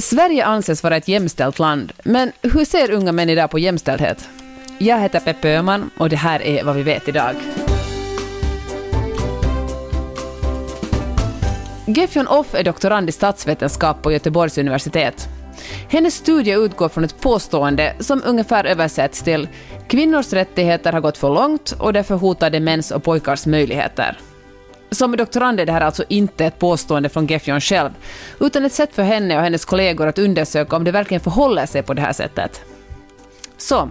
Sverige anses vara ett jämställt land, men hur ser unga män idag på jämställdhet? Jag heter Peppe Öhman och det här är vad vi vet idag. Gefjon Off är doktorand i statsvetenskap på Göteborgs universitet. Hennes studie utgår från ett påstående som ungefär översätts till kvinnors rättigheter har gått för långt och därför hotar det mäns och pojkars möjligheter. Som doktorand är det här alltså inte ett påstående från Gefjon själv, utan ett sätt för henne och hennes kollegor att undersöka om det verkligen förhåller sig på det här sättet. Så,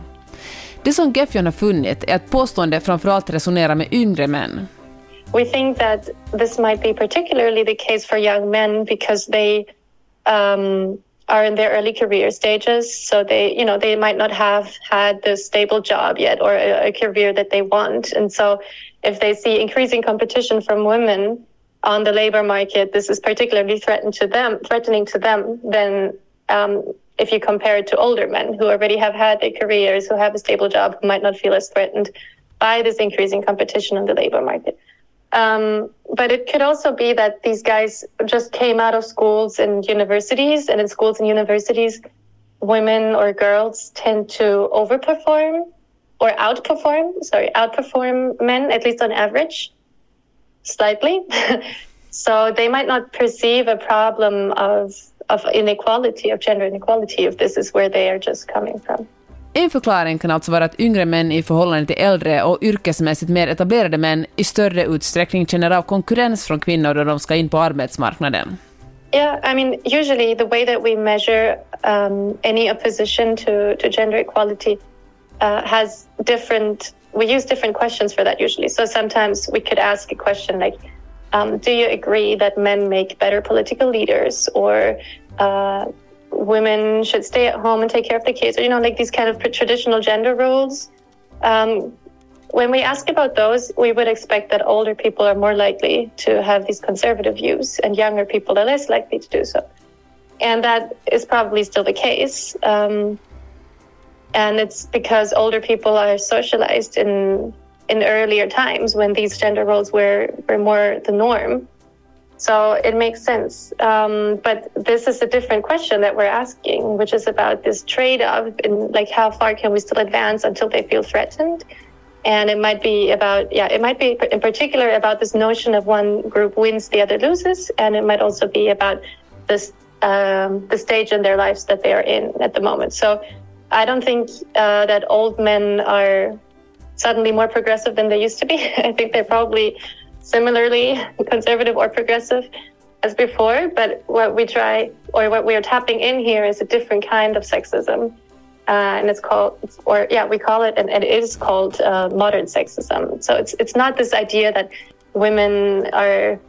det som Gefjon har funnit är att påstående framförallt resonerar med yngre män. We think that this might be particularly the case for young men because they um, are in their early career stages. So they, you know, they might not have had the stable job yet or a, a career that they want. And so if they see increasing competition from women on the labor market, this is particularly threatened to them, threatening to them than um, if you compare it to older men who already have had their careers, who have a stable job, who might not feel as threatened by this increasing competition on the labor market. Um, but it could also be that these guys just came out of schools and universities, and in schools and universities, women or girls tend to overperform or outperform, sorry, outperform men, at least on average, slightly. so they might not perceive a problem of, of inequality, of gender inequality, if this is where they are just coming from. En förklaring kan alltså vara att yngre män i förhållande till äldre och yrkesmässigt mer etablerade män i större utsträckning känner av konkurrens från kvinnor då de ska in på arbetsmarknaden. Yeah, I mean, usually the way that we measure um, any opposition to, to gender equality uh, has different, we use different questions for that usually. So sometimes we could ask a question like, um, do you agree that men make better political leaders or uh, women should stay at home and take care of the kids or, you know, like these kind of traditional gender roles? Um, when we ask about those, we would expect that older people are more likely to have these conservative views and younger people are less likely to do so. And that is probably still the case. Um, and it's because older people are socialized in in earlier times when these gender roles were, were more the norm. So it makes sense. Um, but this is a different question that we're asking, which is about this trade off and like how far can we still advance until they feel threatened? And it might be about, yeah, it might be in particular about this notion of one group wins, the other loses. And it might also be about this, um, the stage in their lives that they are in at the moment. So I don't think uh, that old men are suddenly more progressive than they used to be. I think they're probably similarly conservative or progressive. as before, but what we try or what we're tapping in here is a different kind of sexism. Uh, and it's called, or yeah, we call it, and, and it is called uh, modern sexism. So it's it's not this idea that women are,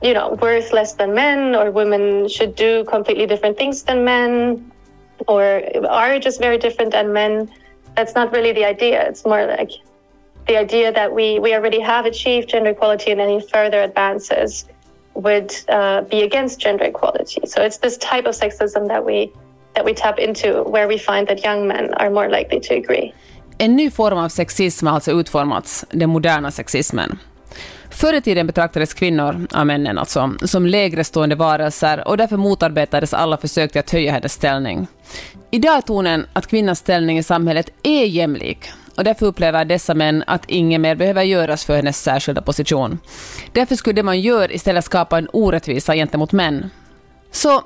you know, worth less than men, or women should do completely different things than men, or are just very different than men. That's not really the idea. It's more like the idea that we we already have achieved gender equality, and any further advances would uh, be against gender equality. So it's this type of sexism that we that we tap into where we find that young men are more likely to agree. En ny form av sexism har alltså utformats, den moderna sexismen. Förr i tiden betraktades kvinnor, av männen alltså, som lägre stående varelser och därför motarbetades alla försök till att höja hennes ställning. Idag är tonen att kvinnans ställning i samhället är jämlik och därför upplever dessa män att inget mer behöver göras för hennes särskilda position. Därför skulle det man gör istället skapa en orättvisa gentemot män. Så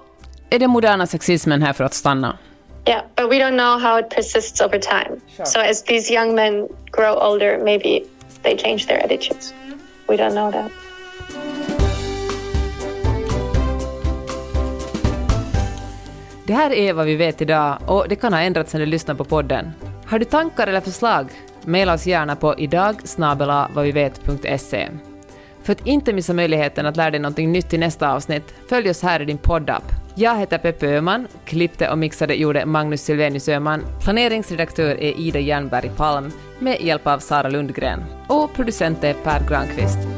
är den moderna sexismen här för att stanna? Yeah, but we don't know how it persists over time. Sure. So as these young men grow older, maybe they change their attitudes. We don't know that. Det här är vad vi vet idag och det kan ha ändrats när du lyssnar på podden. Har du tankar eller förslag? Maila oss gärna på idag För att inte missa möjligheten att lära dig något nytt i nästa avsnitt, följ oss här i din poddapp. Jag heter Peppe Öhman, klippte och mixade gjorde Magnus Silvenius Öhman, planeringsredaktör är Ida Jernberg Palm med hjälp av Sara Lundgren. Och producent är Per Granqvist.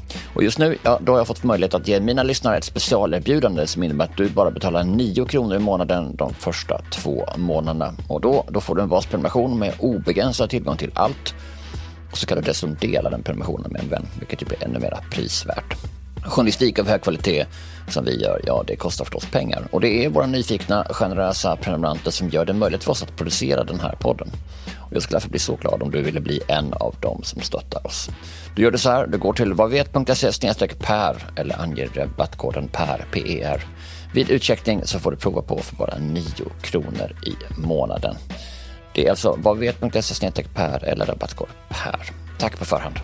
Och just nu, ja, då har jag fått möjlighet att ge mina lyssnare ett specialerbjudande som innebär att du bara betalar 9 kronor i månaden de första två månaderna. Och då, då får du en basprenumeration med obegränsad tillgång till allt. Och så kan du dessutom dela den prenumerationen med en vän, vilket ju blir ännu mer prisvärt. Journalistik av hög kvalitet som vi gör, ja det kostar förstås pengar. Och det är våra nyfikna, generösa prenumeranter som gör det möjligt för oss att producera den här podden. Jag skulle därför bli så glad om du ville bli en av dem som stöttar oss. Du gör det så här, du går till vadvet.se per eller anger rabattkoden PER, PER. Vid utcheckning så får du prova på för bara 9 kronor i månaden. Det är alltså vadvet.se per eller rabattkod PER. Tack på förhand.